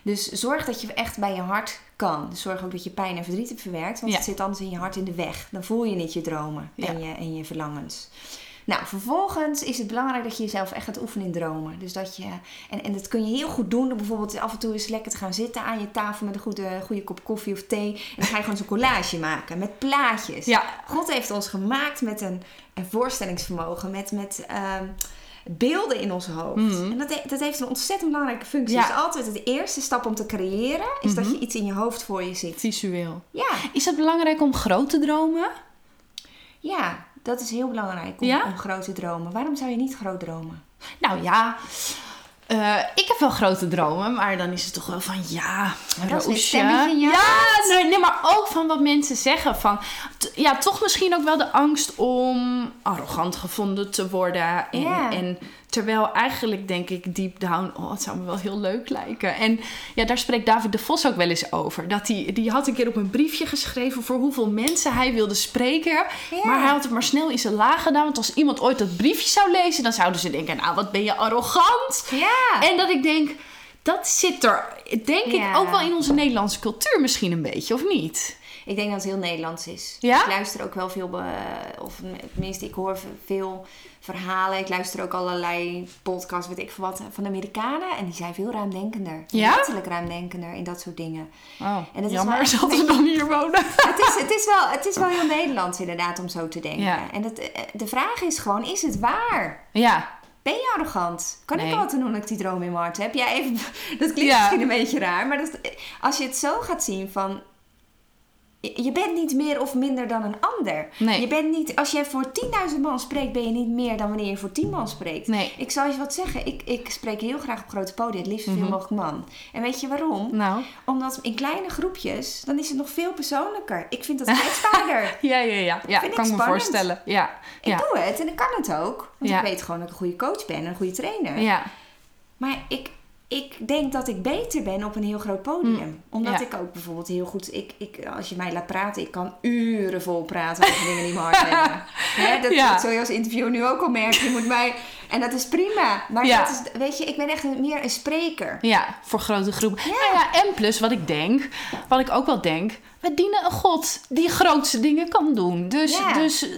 Dus zorg dat je echt bij je hart kan. Dus zorg ook dat je pijn en verdriet hebt verwerkt. Want het zit anders in je hart in de weg. Dan voel je niet je dromen en, je, en je verlangens. Nou, vervolgens is het belangrijk dat je jezelf echt gaat oefenen in dromen. Dus dat je, en, en dat kun je heel goed doen door bijvoorbeeld af en toe eens lekker te gaan zitten aan je tafel met een goede, goede kop koffie of thee. En dan ga je gewoon zo'n collage maken met plaatjes. Ja, God heeft ons gemaakt met een, een voorstellingsvermogen, met, met ehm, beelden in ons hoofd. Mhm. En dat, dat heeft een ontzettend belangrijke functie. Ja. Dus altijd de eerste stap om te creëren, is dat Mhm. je iets in je hoofd voor je ziet. visueel. Ja, Is het belangrijk om groot te dromen? ja dat is heel belangrijk om, Ja? om groot te dromen. Waarom zou je niet groot dromen? Nou ja, eh, ik heb wel grote dromen, maar dan is het toch wel van ja, dat een Roosje. Ja, nee, nee, maar ook van wat mensen zeggen. Van, ja, toch misschien ook wel de angst om arrogant gevonden te worden. En, Ja. en terwijl eigenlijk denk ik deep down, oh, het zou me wel heel leuk lijken. En ja, daar spreekt David de Vos ook wel eens over. Dat die, die had een keer op een briefje geschreven voor hoeveel mensen hij wilde spreken. Ja. Maar hij had het maar snel in zijn laag gedaan. Want als iemand ooit dat briefje zou lezen, dan zouden ze denken, nou wat ben je arrogant. Ja, En dat ik denk, dat zit er, denk Ja. ik, ook wel in onze Nederlandse cultuur misschien een beetje, of niet? ik denk dat het heel Nederlands is. Ja? Ik luister ook wel veel, of tenminste, ik hoor veel verhalen. Ik luister ook allerlei podcasts, weet ik veel wat, van de Amerikanen. En die zijn veel ruimdenkender. Ja? Letterlijk ruimdenkender in dat soort dingen. Oh, En dat is jammer wel echt dat een we dan hier wonen. het, is, het, is wel, het is wel heel Nederlands inderdaad om zo te denken. Ja. En eh, de vraag is gewoon, is het waar? Ja, Ben je arrogant? Kan Nee. ik altijd doen dat ik die droom in mijn hart heb? Ja, even, dat klinkt Ja. misschien een beetje raar. Maar dat, als je het zo gaat zien van... je- bent niet meer of minder dan een ander. Nee. Je bent niet, als je voor 10.000 man spreekt, ben je niet meer dan wanneer je voor 10 man spreekt. nee. Ik zal je wat zeggen. Ik, ik spreek heel graag op grote podia, het liefst veel Mhm. mogelijk man. En weet je waarom? Nou, Omdat in kleine groepjes, dan is het nog veel persoonlijker. Ik vind dat kwetsbaarder. ja, ja, ja. Ja, Vind kan ik me spannend. voorstellen. Ja, Ik ja, doe het en ik kan het ook. Want Ja. ik weet gewoon dat ik een goede coach ben en een goede trainer. ja. Maar ik, ik denk dat ik beter ben op een heel groot podium. Omdat Ja. ik ook bijvoorbeeld heel goed... Ik, ik, als je mij laat praten, ik kan uren vol praten over dingen die me hard hebben. Hè, dat, Ja. dat zul je als interviewer nu ook al merken. Je moet mij En dat is prima. Maar Ja. dat is, weet je, ik ben echt een- meer een spreker. Ja, voor grote groepen. Ja. Nou ja, en plus wat ik denk, wat ik ook wel denk, we dienen een God die grootste dingen kan doen. Dus, Ja. dus eh,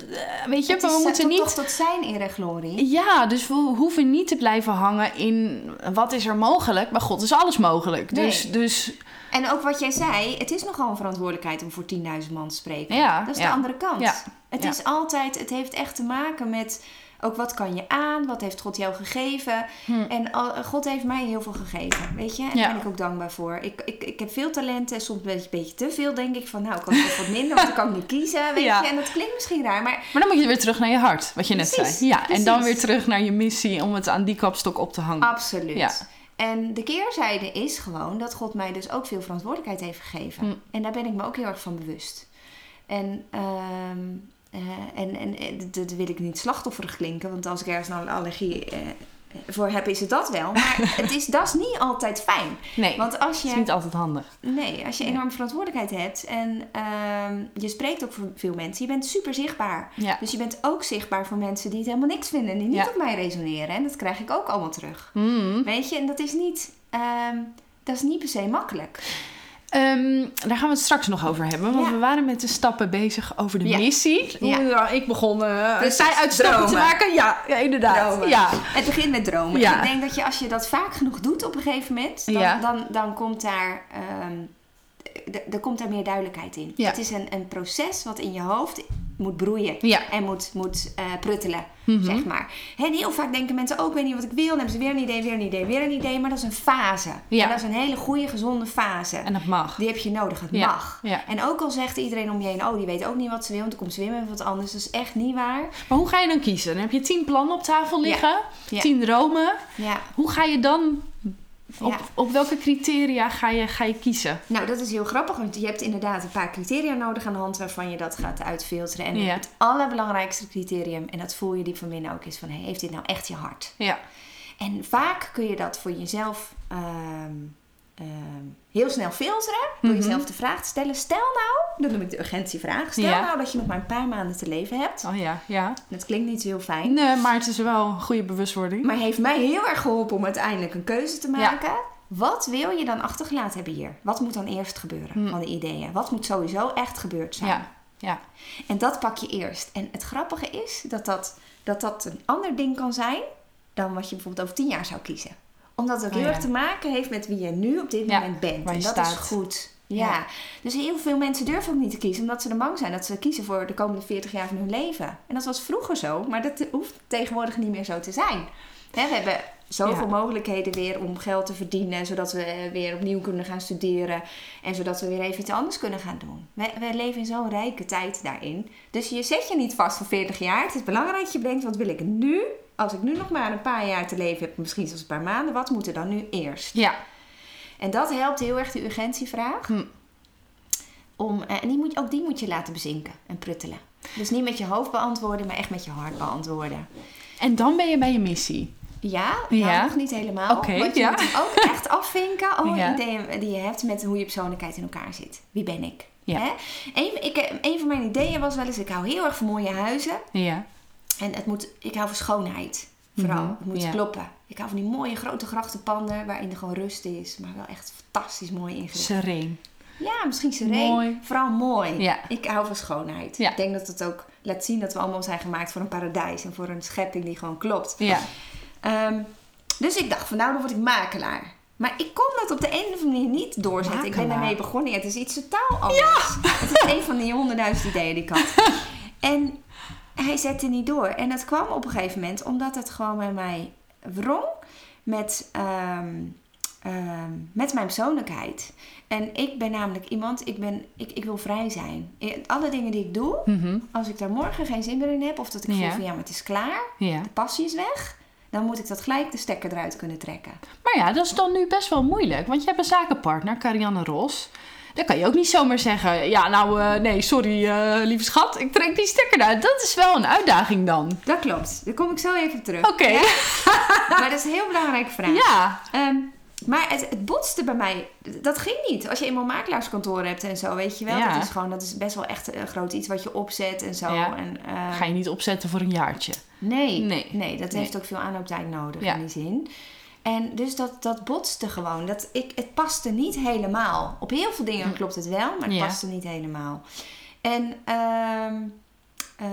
weet je, maar we is, moeten eh, niet. Toch tot zijn eer en glorie. Ja, dus we hoeven niet te blijven hangen in wat is er mogelijk, maar God is alles mogelijk. Dus, dus En ook wat jij zei, het is nogal een verantwoordelijkheid om voor 10.000 man te spreken. Ja, dat is ja. de andere kant. Ja, Het is altijd, het heeft echt te maken met ook wat kan je aan, wat heeft God jou gegeven. Hm. En al- God heeft mij heel veel gegeven, weet je. En daar ben ik ook dankbaar voor. Ik, ik, ik heb veel talenten en soms een beetje, te veel denk ik van, nou, ik kan nog wat minder, want dan kan ik niet kiezen, weet je. En dat klinkt misschien raar, maar Maar dan moet je weer terug naar je hart, wat je net zei. Ja, en dan weer terug naar je missie om het aan die kapstok op te hangen. Absoluut. En de keerzijde is gewoon dat God mij dus ook veel verantwoordelijkheid heeft gegeven. Hm. En daar ben ik me ook heel erg van bewust. En, ehm, eh, en, en, dat- dat wil ik niet slachtofferig klinken, want als ik ergens nou een allergie eh, voor heb, is het dat wel. Maar het is, dat is niet altijd fijn. Nee, Want als het is je, niet altijd handig. nee, als je enorme verantwoordelijkheid hebt en ehm, je spreekt ook voor veel mensen, je bent super zichtbaar. Ja. Dus je bent ook zichtbaar voor mensen die het helemaal niks vinden en die niet Ja. op mij resoneren. En dat krijg ik ook allemaal terug. Mm. Weet je, en dat is niet, ehm, dat is niet per se makkelijk. Ehm, daar gaan we het straks nog over hebben. Want Ja. we waren met de stappen bezig over de Ja. missie. Ja. ik begon uh, zij uit stappen te maken. Ja, ja inderdaad. Dromen. Ja. Het begint met dromen. Ik denk dat je als je dat vaak genoeg doet op een gegeven moment, dan, Ja. dan, dan komt daar. ehm, er komt daar meer duidelijkheid in. Ja. Het is een, een proces wat in je hoofd moet broeien Ja. en moet, moet eh, pruttelen, Mhm. zeg maar. En heel vaak denken mensen ook, ik weet niet wat ik wil. Dan hebben ze weer een idee, weer een idee, weer een idee. Maar dat is een fase. Ja. En dat is een hele goede, gezonde fase. En dat mag. Die heb je nodig, het mag. Ja. En ook al zegt iedereen om je heen, oh, die weet ook niet wat ze wil, want dan komt ze weer met wat anders. Dat is echt niet waar. Maar hoe ga je dan kiezen? Dan heb je tien plannen op tafel liggen. Tien dromen. Ja. Hoe ga je dan... Op, Ja. op welke criteria ga je, ga je kiezen? Nou, dat is heel grappig, want je hebt inderdaad een paar criteria nodig aan de hand waarvan je dat gaat uitfilteren. En Ja. het allerbelangrijkste criterium, en dat voel je diep van binnen ook, is van, hey, heeft dit nou echt je hart? Ja. En vaak kun je dat voor jezelf ehm, ehm, heel snel filteren, door Mhm. jezelf de vraag te stellen. Stel nou, dat noem ik de urgentievraag, stel Ja. nou dat je nog maar een paar maanden te leven hebt. Oh ja, ja. Dat klinkt niet zo heel fijn. Nee, maar het is wel een goede bewustwording. Maar heeft mij heel erg geholpen om uiteindelijk een keuze te maken. Wat wil je dan achtergelaten hebben hier? Wat moet dan eerst gebeuren Hm. van de ideeën? Wat moet sowieso echt gebeurd zijn? Ja, ja. En dat pak je eerst. En het grappige is dat dat, dat dat een ander ding kan zijn dan wat je bijvoorbeeld over tien jaar zou kiezen. Omdat het ook Oh, heel erg te maken heeft met wie je nu op dit moment bent. En dat is staat. goed. Ja. Dus heel veel mensen durven ook niet te kiezen omdat ze er bang zijn dat ze kiezen voor de komende 40 jaar van hun leven. En dat was vroeger zo, maar dat hoeft tegenwoordig niet meer zo te zijn. We hebben zoveel Ja. mogelijkheden weer om geld te verdienen, zodat we eh, weer opnieuw kunnen gaan studeren en zodat we weer even iets anders kunnen gaan doen. Wij, wij leven in zo'n rijke tijd daarin. Dus je zet je niet vast voor 40 jaar. Het is belangrijk dat je bedenkt, wat wil ik nu? Als ik nu nog maar een paar jaar te leven heb, misschien zelfs een paar maanden, wat moet er dan nu eerst? Ja. En dat helpt heel erg de urgentievraag. Hm. Om, eh, en die moet, ook die moet je laten bezinken en pruttelen. Dus niet met je hoofd beantwoorden, maar echt met je hart beantwoorden. En dan ben je bij je missie. Ja, Ja. nou, nog niet helemaal. Want je ja. moet hem ook echt afvinken. Alle Ja. ideeën die je hebt met hoe je persoonlijkheid in elkaar zit. Wie ben ik? Ja. Hè? Een, ik, een van mijn ideeën was wel eens, ik hou heel erg van mooie huizen. Ja. En het moet, ik hou van schoonheid. Vooral. Mhm, Het moet ja. kloppen. Ik hou van die mooie grote grachtenpanden waarin er gewoon rust is. Maar wel echt fantastisch mooi ingericht. Sereen. Ja, misschien sereen. Mooi. Vooral mooi. Ja. Ik hou van schoonheid. Ja. Ik denk dat het ook laat zien dat we allemaal zijn gemaakt voor een paradijs. En voor een schepping die gewoon klopt. Ja. Ehm, dus ik dacht van nou, dan word ik makelaar. Maar ik kon dat op de een of andere manier niet doorzetten. Ik ben daarmee begonnen. Ja, het is iets totaal anders. Het is een van die honderdduizend ideeën die ik had. En hij zette niet door. En dat kwam op een gegeven moment omdat het gewoon bij mij wrong met, ehm, ehm, met mijn persoonlijkheid. En ik ben namelijk iemand, ik, ben, ik, ik wil vrij zijn. In Alle dingen die ik doe, Mhm. als ik daar morgen geen zin meer in heb, of dat ik voel Ja. van ja, maar het is klaar, Ja. de passie is weg, dan moet ik dat gelijk de stekker eruit kunnen trekken. Maar ja, dat is dan nu best wel moeilijk. Want je hebt een zakenpartner, Carianne Ros. Dan kan je ook niet zomaar zeggen... Ja, nou, eh, nee, sorry, eh, lieve schat. Ik trek die stekker uit. Dat is wel een uitdaging dan. Dat klopt. Daar kom ik zo even terug. Oké. Maar dat is een heel belangrijke vraag. Ja. Ehm, Maar het, het botste bij mij. Dat ging niet. Als je eenmaal makelaarskantoor hebt en zo, weet je wel. Ja. Dat is gewoon, dat is best wel echt een groot iets wat je opzet en zo. Ja. En, eh, Ga je niet opzetten voor een jaartje. Nee, Nee. nee. dat Nee. heeft ook veel aanlooptijd nodig Ja. in die zin. En dus dat, dat botste gewoon. Dat ik, het paste niet helemaal. Op heel veel dingen Hm. klopt het wel, maar het paste niet helemaal. En ehm, eh,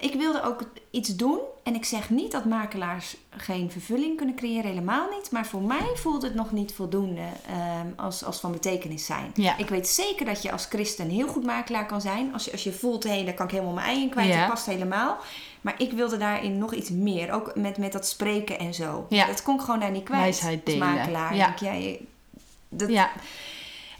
ik wilde ook iets doen. En ik zeg niet dat makelaars geen vervulling kunnen creëren, helemaal niet. Maar voor mij voelde het nog niet voldoende ehm, als, als van betekenis zijn. Ja. Ik weet zeker dat je als christen heel goed makelaar kan zijn. Als je, als je voelt, hé, daar kan ik helemaal mijn ei in kwijt. Ja. Dat past helemaal. Maar ik wilde daarin nog iets meer. Ook met, met dat spreken en zo. Ja. Dat kon ik gewoon daar niet kwijt. Wijsheid delen. makelaar. Ja. Dat, Ja.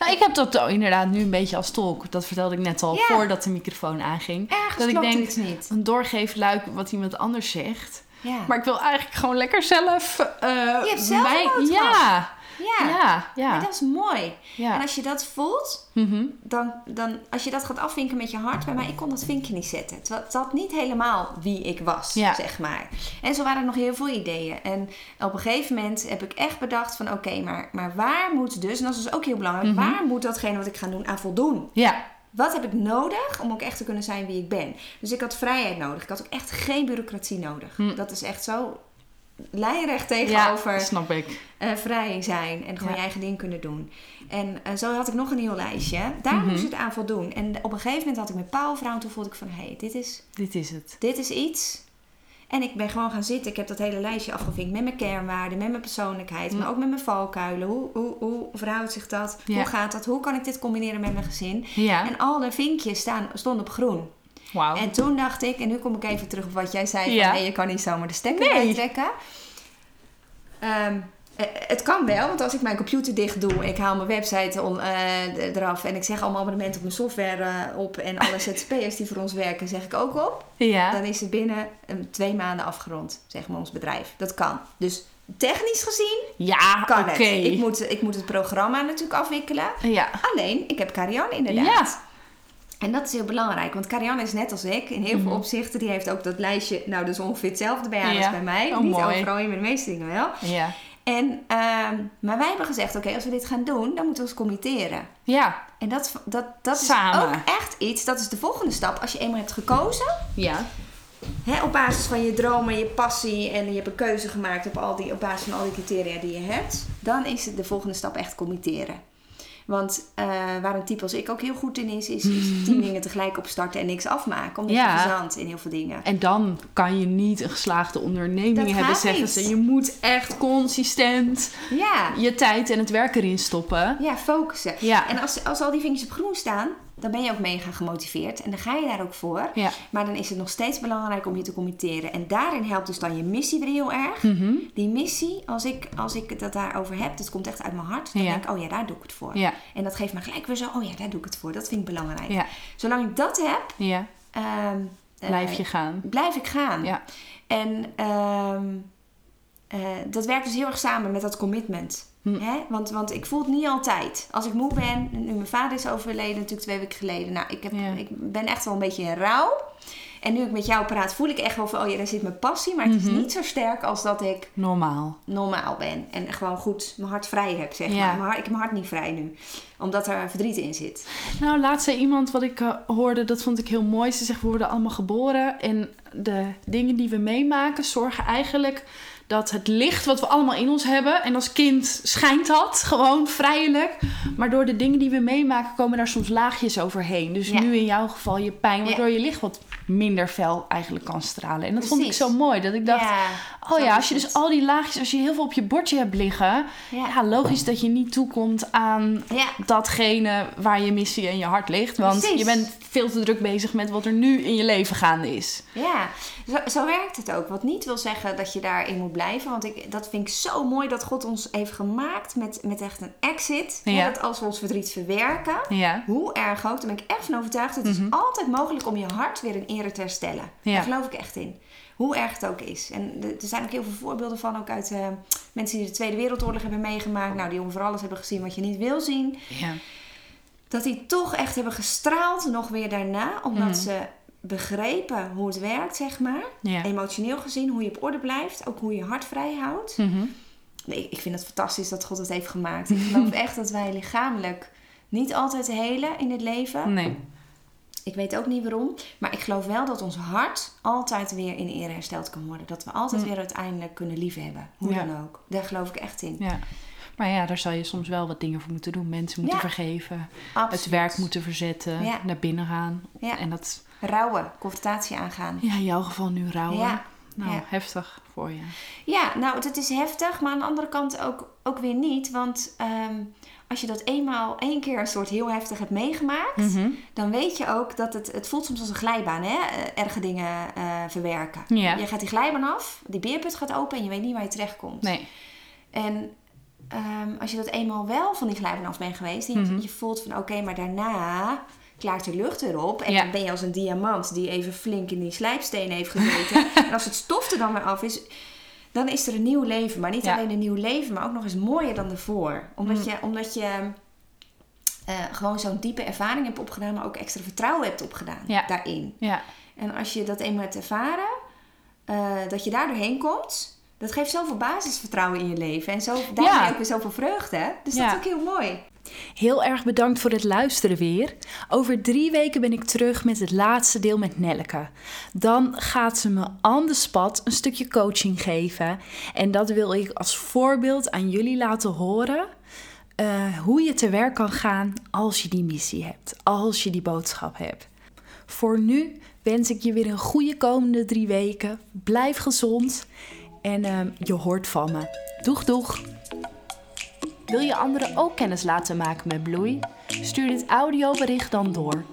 Nou, ik heb dat inderdaad nu een beetje als tolk. Dat vertelde ik net al voordat de microfoon aanging. Ergens Dat ik denk, iets niet. Een doorgeefluik wat iemand anders zegt. Ja. Maar ik wil eigenlijk gewoon lekker zelf... eh Je hebt zelf een. Ja, ja. ja, ja. Maar dat is mooi. ja. En als je dat voelt, Mhm. dan, dan als je dat gaat afvinken met je hart, bij mij, ik kon dat vinkje niet zetten. Het wa- het had niet helemaal wie ik was, Ja. zeg maar. En zo waren er nog heel veel ideeën. En op een gegeven moment heb ik echt bedacht van, oké, maar, maar waar moet dus, en dat is dus ook heel belangrijk, Mhm. waar moet datgene wat ik ga doen aan voldoen? ja. Wat heb ik nodig om ook echt te kunnen zijn wie ik ben? Dus ik had vrijheid nodig. Ik had ook echt geen bureaucratie nodig. Hm. Dat is echt zo lijnrecht ja, tegenover snap ik. eh, vrij zijn en gewoon Ja. je eigen ding kunnen doen. En eh, zo had ik nog een heel lijstje. Daar Mhm. moest het aan voldoen. En op een gegeven moment had ik met Pauwvrouw, toen voelde ik van, hé, hey, dit, is, Dit is het. dit is iets. En ik ben gewoon gaan zitten. Ik heb dat hele lijstje afgevinkt met mijn kernwaarden, met mijn persoonlijkheid, Mm. maar ook met mijn valkuilen. Hoe, hoe, hoe verhoudt zich dat? Ja. Hoe gaat dat? Hoe kan ik dit combineren met mijn gezin? Ja, En alle vinkjes staan, stonden op groen. En toen dacht ik, en nu kom ik even terug op wat jij zei: Ja. van nee, je kan niet zomaar de stekker Nee. trekken. Ehm, eh, het kan wel, want als ik mijn computer dicht doe ik haal mijn website on, eh, eraf en ik zeg allemaal abonnementen op mijn software eh, op en alle ZZP'ers die voor ons werken, zeg ik ook op, Ja, dan is het binnen twee maanden afgerond, zeg maar ons bedrijf. Dat kan. Dus technisch gezien ja kan het. Ik moet, ik moet het programma natuurlijk afwikkelen. Ja, Alleen, ik heb Karianne inderdaad. Ja. En dat is heel belangrijk, want Karianne is net als ik in heel veel Mhm. opzichten. Die heeft ook dat lijstje, nou dus ongeveer hetzelfde bij haar Ja. als bij mij. Oh, Niet mooi. overal in, maar de meeste dingen wel. ja. En, ehm, maar wij hebben gezegd, oké, als we dit gaan doen, dan moeten we ons committeren. Ja, En dat, dat, dat is Samen. ook echt iets, dat is de volgende stap. Als je eenmaal hebt gekozen, ja. hè, op basis van je dromen, je passie en je hebt een keuze gemaakt op, al die, op basis van al die criteria die je hebt, dan is het de volgende stap echt committeren. Want eh, waar een type als ik ook heel goed in is, is, is tien dingen tegelijk opstarten en niks afmaken. Omdat Ja. je verzandt in heel veel dingen. En dan kan je niet een geslaagde onderneming Dat hebben, zeggen ze. Je moet echt consistent Ja, je tijd en het werk erin stoppen. ja focussen. Ja. En als, als al die vinkjes op groen staan, dan ben je ook mega gemotiveerd. En dan ga je daar ook voor. Ja. Maar dan is het nog steeds belangrijk om je te committeren. En daarin helpt dus dan je missie weer heel erg. Mhm. Die missie, als ik, als ik het daarover heb, dat komt echt uit mijn hart. Dan Ja. denk ik, oh ja, daar doe ik het voor. Ja, En dat geeft me gelijk weer zo, oh ja, daar doe ik het voor. Dat vind ik belangrijk. Zolang ik dat heb, ja. ehm, eh, Blijf je gaan. blijf ik gaan. Ja. En ehm, eh, dat werkt dus heel erg samen met dat commitment. Hm. Hè? Want, want ik voel het niet altijd. Als ik moe ben, nu mijn vader is overleden natuurlijk twee weken geleden. Nou, ik, heb, Ja. ik ben echt wel een beetje in rouw. En nu ik met jou praat, voel ik echt wel van, oh ja, daar zit mijn passie. Maar het Mhm. is niet zo sterk als dat ik Normaal. normaal ben. En gewoon goed mijn hart vrij heb, zeg Ja. maar. Hart- ik heb mijn hart niet vrij nu. Omdat er verdriet in zit. Nou, laatst zei iemand wat ik eh, hoorde, dat vond ik heel mooi. Ze zegt, we worden allemaal geboren en de dingen die we meemaken zorgen eigenlijk dat het licht wat we allemaal in ons hebben, en als kind schijnt dat gewoon vrijelijk, maar door de dingen die we meemaken komen daar soms laagjes overheen. Dus Ja. nu in jouw geval je pijn, waardoor je licht wat minder fel eigenlijk kan stralen. En dat vond ik zo mooi, dat ik dacht, oh ja, als je dus al die laagjes, als je heel veel op je bordje hebt liggen, Ja. ja, logisch dat je niet toekomt aan datgene waar je missie en je hart ligt. Want Precies. je bent veel te druk bezig met wat er nu in je leven gaande is. Ja, zo, zo werkt het ook. Wat niet wil zeggen dat je daarin moet blijven. Want ik, dat vind ik zo mooi dat God ons heeft gemaakt met, met echt een exit. Ja. Dat als we ons verdriet verwerken, Ja. hoe erg ook, daar ben ik echt van overtuigd. Het Mhm. is altijd mogelijk om je hart weer in ere te herstellen. Ja. Daar geloof ik echt in. Hoe erg het ook is. En er zijn ook heel veel voorbeelden van, ook uit eh, mensen die de Tweede Wereldoorlog hebben meegemaakt. Nou, die ongeveer alles hebben gezien wat je niet wil zien. Ja. Dat die toch echt hebben gestraald nog weer daarna. Omdat Mhm. ze begrepen hoe het werkt, zeg maar Ja. emotioneel gezien, hoe je op orde blijft, ook hoe je hart vrij houdt. Mhm. nee, ik vind het fantastisch dat God het heeft gemaakt. Ik geloof echt dat wij lichamelijk niet altijd helen in het leven. Nee. Ik weet ook niet waarom. Maar ik geloof wel dat ons hart altijd weer in ere hersteld kan worden. Dat we altijd Hm. weer uiteindelijk kunnen liefhebben. Hoe Ja. dan ook. Daar geloof ik echt in. Ja. Maar ja, daar zal je soms wel wat dingen voor moeten doen. Mensen moeten Ja. vergeven. Absoluut. Het werk moeten verzetten. Ja. Naar binnen gaan. En dat, Rouwen, confrontatie aangaan. ja, in jouw geval nu rouwen. Nou, Ja. heftig voor je. Ja, nou, het is heftig, maar aan de andere kant ook, ook weer niet. Want ehm, als je dat eenmaal, één keer een soort heel heftig hebt meegemaakt, Mhm. dan weet je ook dat het, het voelt soms als een glijbaan, hè? eh, Erge dingen eh, verwerken. Ja. Je gaat die glijbaan af, die beerput gaat open en je weet niet waar je terechtkomt. Nee. En ehm, als je dat eenmaal wel van die glijbaan af bent geweest, en je, Mhm. je voelt van oké, maar daarna klaart de lucht erop. En Ja. dan ben je als een diamant die even flink in die slijpstenen heeft gezeten. en als het stof er dan weer af is, dan is er een nieuw leven. Maar niet Ja. alleen een nieuw leven, maar ook nog eens mooier dan ervoor. Omdat Mm. je, omdat je eh, gewoon zo'n diepe ervaring hebt opgedaan, maar ook extra vertrouwen hebt opgedaan Ja. daarin. Ja. En als je dat eenmaal hebt ervaren, eh, dat je daar doorheen komt, dat geeft zoveel basisvertrouwen in je leven. En zo, daarmee Ja. ook weer zoveel vreugde. Dus dat is ook heel mooi. Heel erg bedankt voor het luisteren weer. Over drie weken ben ik terug met het laatste deel met Nelleke. Dan gaat ze me on the spot een stukje coaching geven. En dat wil ik als voorbeeld aan jullie laten horen. eh, hoe je te werk kan gaan als je die missie hebt. Als je die boodschap hebt. Voor nu wens ik je weer een goede komende drie weken. Blijf gezond. En ehm, je hoort van me. Doeg, doeg! Wil je anderen ook kennis laten maken met bloei? Stuur dit audiobericht dan door.